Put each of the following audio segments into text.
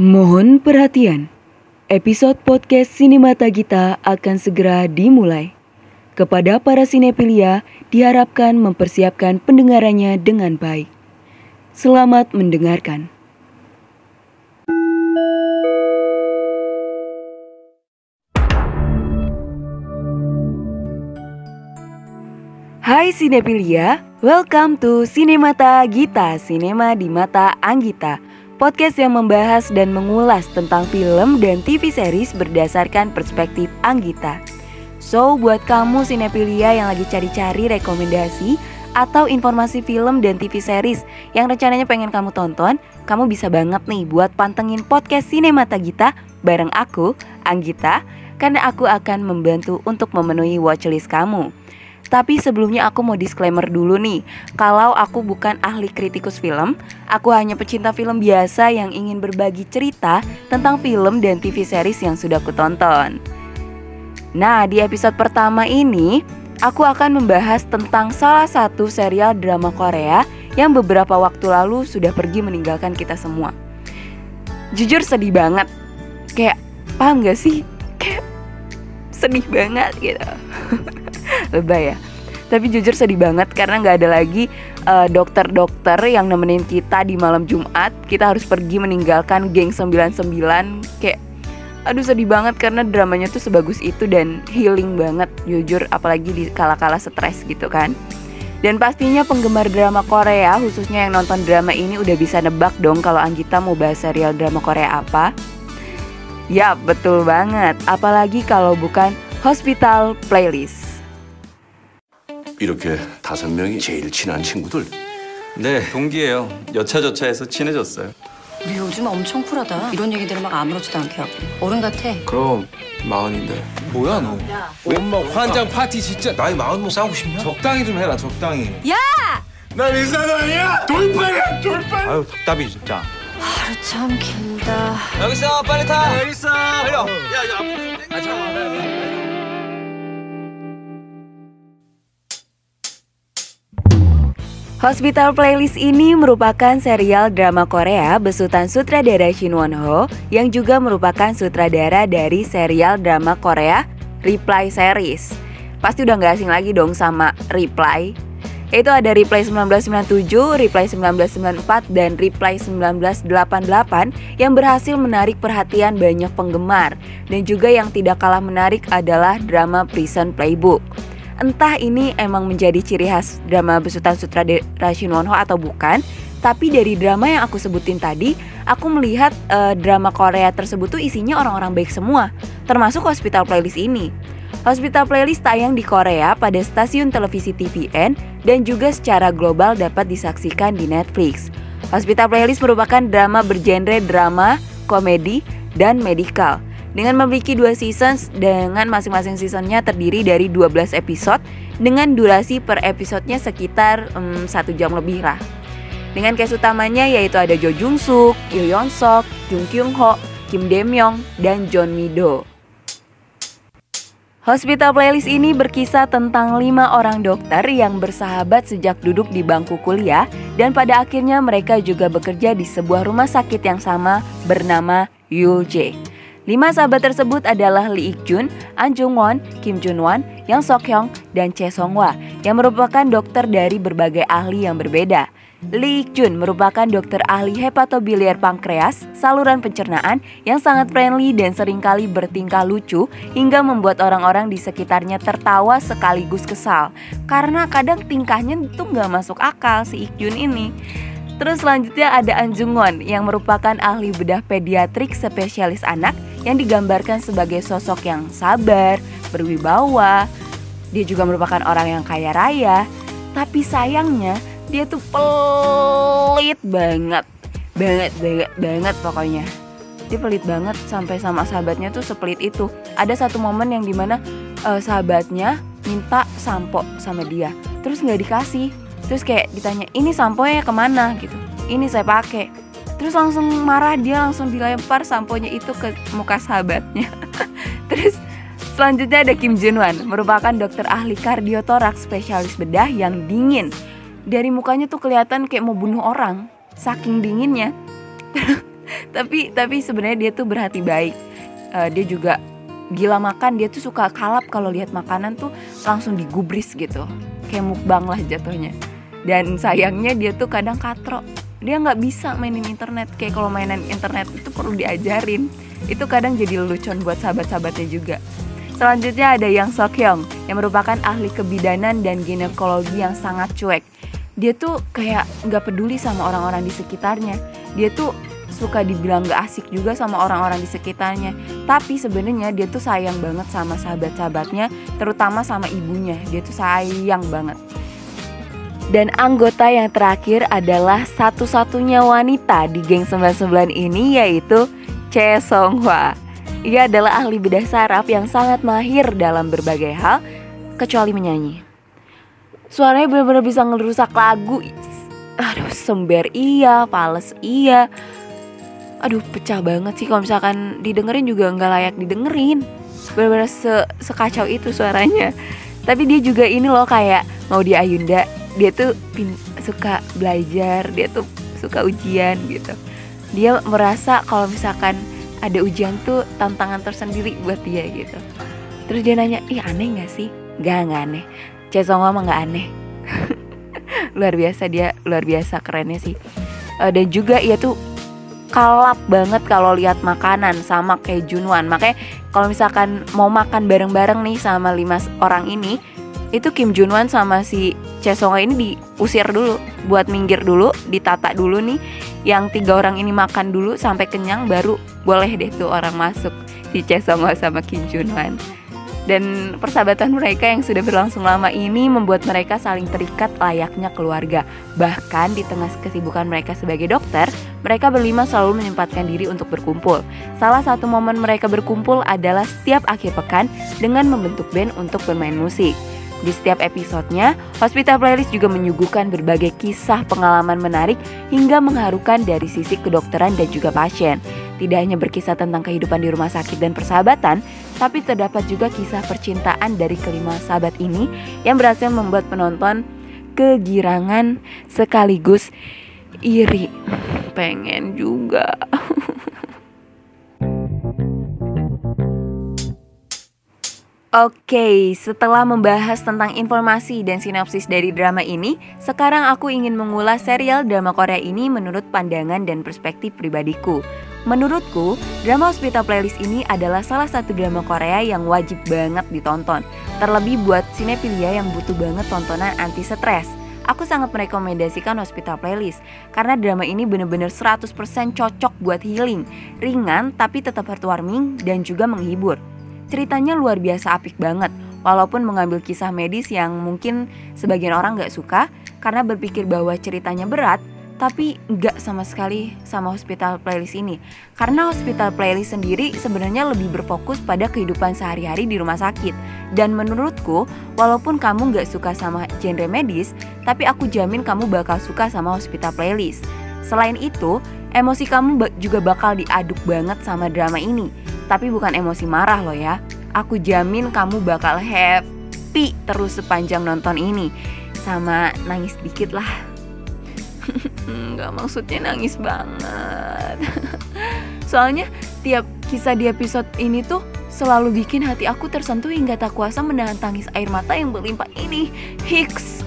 Mohon perhatian, episode podcast Sinemata Gita akan segera dimulai. Kepada para sinepilia, diharapkan mempersiapkan pendengarannya dengan baik. Selamat mendengarkan. Hai Sinepilia, welcome to Sinemata Gita, Sinema di Mata Anggita Podcast yang membahas dan mengulas tentang film dan TV series berdasarkan perspektif Anggita So, buat kamu Sinepilia yang lagi cari-cari rekomendasi atau informasi film dan TV series yang rencananya pengen kamu tonton, kamu bisa banget nih buat pantengin podcast Sinemata Gita bareng aku, Anggita, karena aku akan membantu untuk memenuhi watchlist kamu. Tapi sebelumnya aku mau disclaimer dulu nih. Kalau aku bukan ahli kritikus film Aku hanya pecinta film biasa yang ingin berbagi cerita Tentang film dan TV series yang sudah aku tonton. Nah di episode pertama ini Aku akan membahas tentang salah satu serial drama Korea Yang beberapa waktu lalu sudah pergi meninggalkan kita semua. Jujur sedih banget. Kayak paham gak sih? Kayak sedih banget gitu. Lebay ya tapi jujur sedih banget karena nggak ada lagi dokter dokter-dokter yang nemenin kita di malam Jumat. Kita harus pergi meninggalkan geng 99 kayak aduh sedih banget karena dramanya tuh sebagus itu dan healing banget jujur. Apalagi di kala-kala stres gitu kan. Dan pastinya penggemar drama Korea khususnya yang nonton drama ini udah bisa nebak dong kalau Anggita mau bahas serial drama Korea apa. Ya betul banget. Apalagi kalau bukan Hospital Playlist 이렇게 다섯 명이 제일 친한 친구들. 네, 동기예요. 여차저차해서 친해졌어요. 우리 요즘 엄청 쿨하다. 이런 얘기들을 막 아무렇지도 않게 하고. 어른 같아. 그럼 마흔인데 뭐야 너? 엄마 환장 파티 진짜 나이 마흔 싸우고 싶냐? 적당히 좀 해라, 적당히. 난 이사장이야 돌팔이야 돌팔 아유, 답답이 진짜. 하루 참 길다. 여기 있어, 빨리 타. 여기 있어. 빨리 와. Hospital Playlist ini merupakan serial drama Korea besutan sutradara Shin Won Ho yang juga merupakan sutradara dari serial drama Korea Reply Series. Pasti udah gak asing lagi dong sama Reply. Itu ada Reply 1997, Reply 1994, dan Reply 1988 yang berhasil menarik perhatian banyak penggemar. Dan juga yang tidak kalah menarik adalah drama Prison Playbook. Entah ini emang menjadi ciri khas drama besutan sutradara Shin Won Ho atau bukan, tapi dari drama yang aku sebutin tadi, aku melihat uh, drama Korea tersebut tuh isinya orang-orang baik semua, termasuk Hospital Playlist ini. Hospital Playlist tayang di Korea pada stasiun televisi TVN dan juga secara global dapat disaksikan di Netflix. Hospital Playlist merupakan drama bergenre drama, komedi, dan medical dengan memiliki dua seasons dengan masing-masing seasonnya terdiri dari 12 episode dengan durasi per episodenya sekitar um, satu jam lebih lah. Dengan cast utamanya yaitu ada Jo Jung Suk, Yoo Yeon Sok, Jung Kyung Ho, Kim Myung, dan John Mido. Hospital Playlist ini berkisah tentang lima orang dokter yang bersahabat sejak duduk di bangku kuliah dan pada akhirnya mereka juga bekerja di sebuah rumah sakit yang sama bernama Yulje. Lima sahabat tersebut adalah Lee Ik Jun, An Jung Won, Kim Jun Wan, Yang Sok Hyung, dan Che Song Hwa yang merupakan dokter dari berbagai ahli yang berbeda. Lee Ik Jun merupakan dokter ahli hepatobiliar pankreas, saluran pencernaan yang sangat friendly dan sering kali bertingkah lucu hingga membuat orang-orang di sekitarnya tertawa sekaligus kesal karena kadang tingkahnya tuh nggak masuk akal si Ik Jun ini. Terus selanjutnya ada An Jung Won yang merupakan ahli bedah pediatrik spesialis anak yang digambarkan sebagai sosok yang sabar, berwibawa. Dia juga merupakan orang yang kaya raya, tapi sayangnya dia tuh pelit banget. Banget, banget, banget pokoknya. Dia pelit banget sampai sama sahabatnya tuh sepelit itu. Ada satu momen yang di mana uh, sahabatnya minta sampo sama dia, terus nggak dikasih. Terus kayak ditanya, ini sampo-nya ke mana gitu. Ini saya pakai terus langsung marah dia langsung dilempar samponya itu ke muka sahabatnya. Terus selanjutnya ada Kim Jun Wan merupakan dokter ahli kardiotoraks spesialis bedah yang dingin. Dari mukanya tuh kelihatan kayak mau bunuh orang saking dinginnya. Tapi tapi sebenarnya dia tuh berhati baik. Uh, dia juga gila makan dia tuh suka kalap kalau lihat makanan tuh langsung digubris gitu. Kayak mukbang lah jatuhnya. Dan sayangnya dia tuh kadang katro dia nggak bisa mainin internet. Kayak kalau mainan internet itu perlu diajarin. Itu kadang jadi lelucon buat sahabat-sahabatnya juga. Selanjutnya ada Yang Sokyong yang merupakan ahli kebidanan dan ginekologi yang sangat cuek. Dia tuh kayak nggak peduli sama orang-orang di sekitarnya. Dia tuh suka dibilang gak asik juga sama orang-orang di sekitarnya. Tapi sebenarnya dia tuh sayang banget sama sahabat-sahabatnya terutama sama ibunya. Dia tuh sayang banget dan anggota yang terakhir adalah satu-satunya wanita di geng 99 ini yaitu Che Song Hwa. Ia adalah ahli bedah saraf yang sangat mahir dalam berbagai hal kecuali menyanyi. Suaranya benar-benar bisa ngerusak lagu. Aduh, sember iya, pales iya. Aduh, pecah banget sih kalau misalkan didengerin juga nggak layak didengerin. Benar-benar se sekacau itu suaranya. Tapi dia juga ini loh kayak mau di Ayunda dia tuh suka belajar dia tuh suka ujian gitu. Dia merasa kalau misalkan ada ujian tuh tantangan tersendiri buat dia gitu. Terus dia nanya ih aneh nggak sih? Gak nggak aneh. Cesongo mah nggak aneh. Luar biasa dia luar biasa kerennya sih. Uh, dan juga ia tuh kalap banget kalau lihat makanan sama kayak Junwan. Makanya kalau misalkan mau makan bareng-bareng nih sama lima orang ini itu Kim Junwan sama si Chesonga ini diusir dulu buat minggir dulu ditata dulu nih yang tiga orang ini makan dulu sampai kenyang baru boleh deh tuh orang masuk si Chesonga sama Kim Junwan dan persahabatan mereka yang sudah berlangsung lama ini membuat mereka saling terikat layaknya keluarga. Bahkan di tengah kesibukan mereka sebagai dokter, mereka berlima selalu menyempatkan diri untuk berkumpul. Salah satu momen mereka berkumpul adalah setiap akhir pekan dengan membentuk band untuk bermain musik. Di setiap episodenya, Hospital Playlist juga menyuguhkan berbagai kisah pengalaman menarik hingga mengharukan dari sisi kedokteran dan juga pasien. Tidak hanya berkisah tentang kehidupan di rumah sakit dan persahabatan, tapi terdapat juga kisah percintaan dari kelima sahabat ini yang berhasil membuat penonton kegirangan sekaligus iri. Pengen juga. Oke, setelah membahas tentang informasi dan sinopsis dari drama ini, sekarang aku ingin mengulas serial drama Korea ini menurut pandangan dan perspektif pribadiku. Menurutku, drama Hospital Playlist ini adalah salah satu drama Korea yang wajib banget ditonton. Terlebih buat sinepilia yang butuh banget tontonan anti stres. Aku sangat merekomendasikan Hospital Playlist karena drama ini bener-bener 100% cocok buat healing, ringan tapi tetap heartwarming dan juga menghibur. Ceritanya luar biasa apik banget, walaupun mengambil kisah medis yang mungkin sebagian orang gak suka karena berpikir bahwa ceritanya berat, tapi gak sama sekali sama Hospital Playlist ini. Karena Hospital Playlist sendiri sebenarnya lebih berfokus pada kehidupan sehari-hari di rumah sakit. Dan menurutku, walaupun kamu gak suka sama genre medis, tapi aku jamin kamu bakal suka sama Hospital Playlist. Selain itu, emosi kamu juga bakal diaduk banget sama drama ini tapi bukan emosi marah loh ya. Aku jamin kamu bakal happy terus sepanjang nonton ini. Sama nangis dikit lah. Gak maksudnya nangis banget. Soalnya tiap kisah di episode ini tuh selalu bikin hati aku tersentuh hingga tak kuasa menahan tangis air mata yang berlimpah ini. Hicks.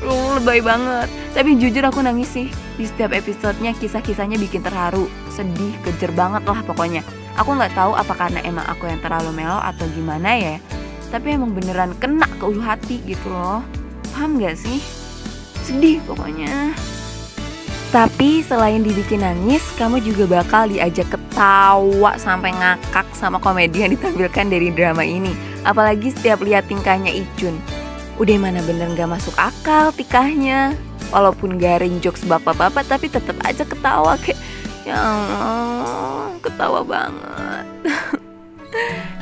uh, lebay banget. Tapi jujur aku nangis sih. Di setiap episodenya kisah-kisahnya bikin terharu, sedih, kejer banget lah pokoknya. Aku nggak tahu apa karena emang aku yang terlalu melo atau gimana ya. Tapi emang beneran kena ke ulu hati gitu loh. Paham gak sih? Sedih pokoknya. Tapi selain dibikin nangis, kamu juga bakal diajak ketawa sampai ngakak sama komedi yang ditampilkan dari drama ini. Apalagi setiap lihat tingkahnya Icun. Udah mana bener gak masuk akal tikahnya walaupun garing jokes bapak-bapak tapi tetap aja ketawa kayak ya Allah ketawa banget.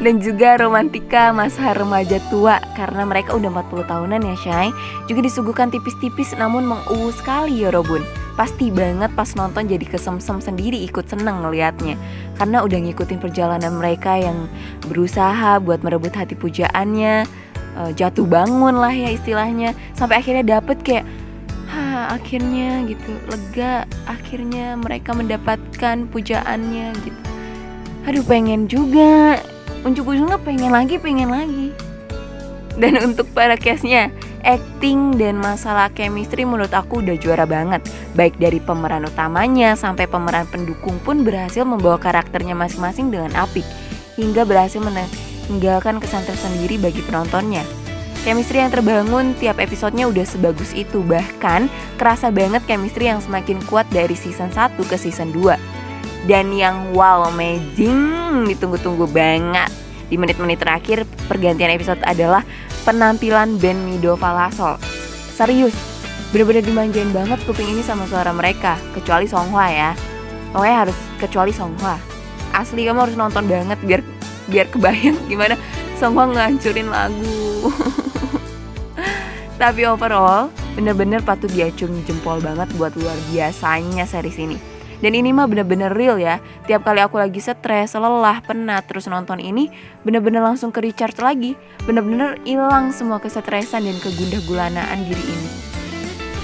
Dan juga romantika masa remaja tua karena mereka udah 40 tahunan ya Shay juga disuguhkan tipis-tipis namun menguwu sekali ya Robun. Pasti banget pas nonton jadi kesemsem sendiri ikut seneng ngeliatnya. Karena udah ngikutin perjalanan mereka yang berusaha buat merebut hati pujaannya eh, jatuh bangun lah ya istilahnya. Sampai akhirnya dapet kayak ya akhirnya gitu lega akhirnya mereka mendapatkan pujaannya gitu. Aduh pengen juga. Ujung-ujungnya pengen lagi pengen lagi. Dan untuk para case-nya acting dan masalah chemistry menurut aku udah juara banget. Baik dari pemeran utamanya sampai pemeran pendukung pun berhasil membawa karakternya masing-masing dengan apik. Hingga berhasil meninggalkan kesan tersendiri bagi penontonnya Chemistry yang terbangun tiap episodenya udah sebagus itu. Bahkan kerasa banget chemistry yang semakin kuat dari season 1 ke season 2 Dan yang wow amazing ditunggu-tunggu banget. Di menit-menit terakhir pergantian episode adalah penampilan band Mido Falasol Serius, bener-bener dimanjain banget kuping ini sama suara mereka Kecuali Songhwa ya. Pokoknya harus kecuali Songhwa Asli kamu harus nonton banget biar biar kebayang gimana Songhwa ngancurin lagu Tapi overall, bener-bener patut diacungi jempol banget buat luar biasanya series ini. Dan ini mah bener-bener real ya. Tiap kali aku lagi stres, lelah, penat, terus nonton ini, bener-bener langsung ke recharge lagi. Bener-bener hilang semua kesetresan dan kegundah gulanaan diri ini.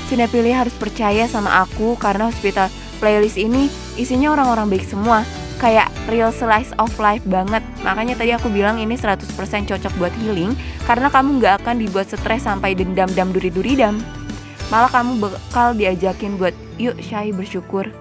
Sinepilia harus percaya sama aku karena hospital playlist ini isinya orang-orang baik semua kayak real slice of life banget. Makanya tadi aku bilang ini 100% cocok buat healing Karena kamu gak akan dibuat stres sampai dendam-dam duri-duridam. Malah kamu bakal diajakin buat yuk Syai bersyukur.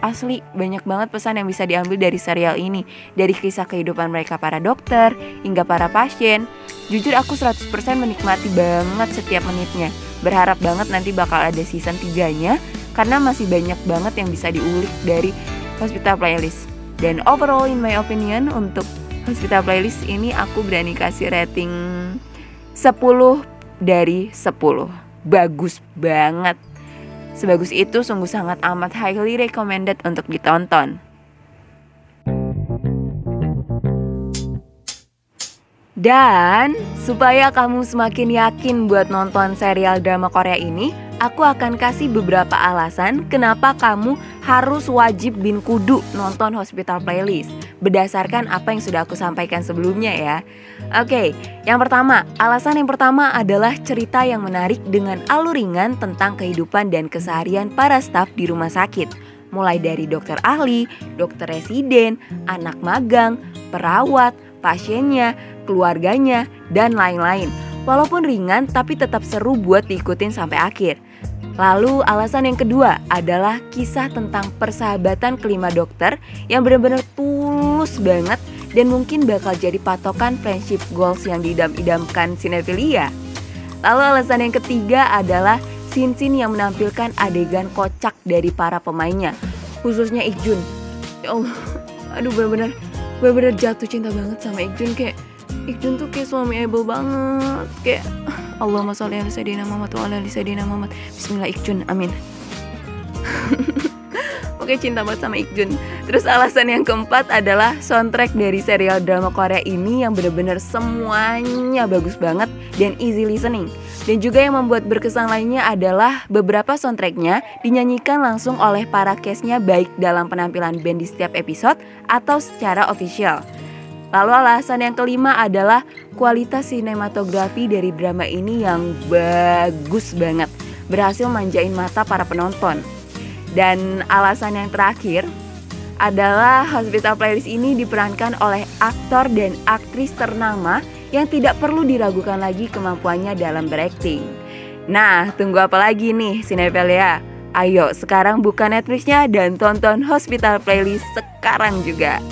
Asli banyak banget pesan yang bisa diambil dari serial ini. Dari kisah kehidupan mereka para dokter hingga para pasien. Jujur aku 100% menikmati banget setiap menitnya. Berharap banget nanti bakal ada season 3 nya Karena masih banyak banget yang bisa diulik dari Hospital Playlist dan overall in my opinion untuk Hospital Playlist ini aku berani kasih rating 10 dari 10. Bagus banget. Sebagus itu sungguh sangat amat highly recommended untuk ditonton. Dan supaya kamu semakin yakin buat nonton serial drama Korea ini, aku akan kasih beberapa alasan kenapa kamu harus wajib bin kudu nonton Hospital Playlist berdasarkan apa yang sudah aku sampaikan sebelumnya ya. Oke, yang pertama, alasan yang pertama adalah cerita yang menarik dengan alur ringan tentang kehidupan dan keseharian para staf di rumah sakit. Mulai dari dokter ahli, dokter residen, anak magang, perawat, pasiennya, keluarganya, dan lain-lain. Walaupun ringan tapi tetap seru buat diikutin sampai akhir. Lalu alasan yang kedua adalah kisah tentang persahabatan kelima dokter yang benar-benar tulus banget dan mungkin bakal jadi patokan friendship goals yang didam-idamkan sinefilia. Lalu alasan yang ketiga adalah scene-scene yang menampilkan adegan kocak dari para pemainnya, khususnya Ikjun. Ya Allah, aduh benar-benar benar-benar jatuh cinta banget sama Ikjun kayak Ikjun tuh kayak suami able banget kayak Allahumma sholli ala sayyidina Muhammad wa ala sayyidina Muhammad. Bismillah Ikjun. Amin. Oke cinta banget sama Ikjun Terus alasan yang keempat adalah soundtrack dari serial drama Korea ini yang bener-bener semuanya bagus banget dan easy listening Dan juga yang membuat berkesan lainnya adalah beberapa soundtracknya dinyanyikan langsung oleh para castnya baik dalam penampilan band di setiap episode atau secara official Lalu alasan yang kelima adalah kualitas sinematografi dari drama ini yang bagus banget. Berhasil manjain mata para penonton. Dan alasan yang terakhir adalah Hospital Playlist ini diperankan oleh aktor dan aktris ternama yang tidak perlu diragukan lagi kemampuannya dalam berakting. Nah, tunggu apa lagi nih Sinepelia? Ayo sekarang buka Netflixnya dan tonton Hospital Playlist sekarang juga.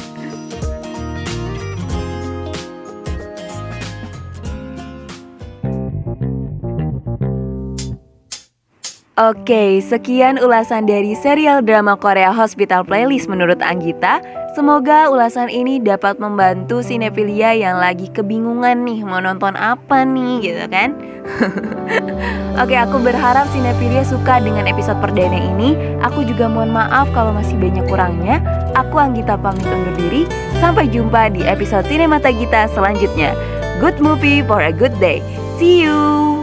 Oke, sekian ulasan dari serial drama Korea Hospital Playlist menurut Anggita. Semoga ulasan ini dapat membantu sinefilia yang lagi kebingungan nih mau nonton apa nih gitu kan. Oke, aku berharap sinefilia suka dengan episode perdana ini. Aku juga mohon maaf kalau masih banyak kurangnya. Aku Anggita pamit undur diri. Sampai jumpa di episode Sinemata Gita selanjutnya. Good movie for a good day. See you.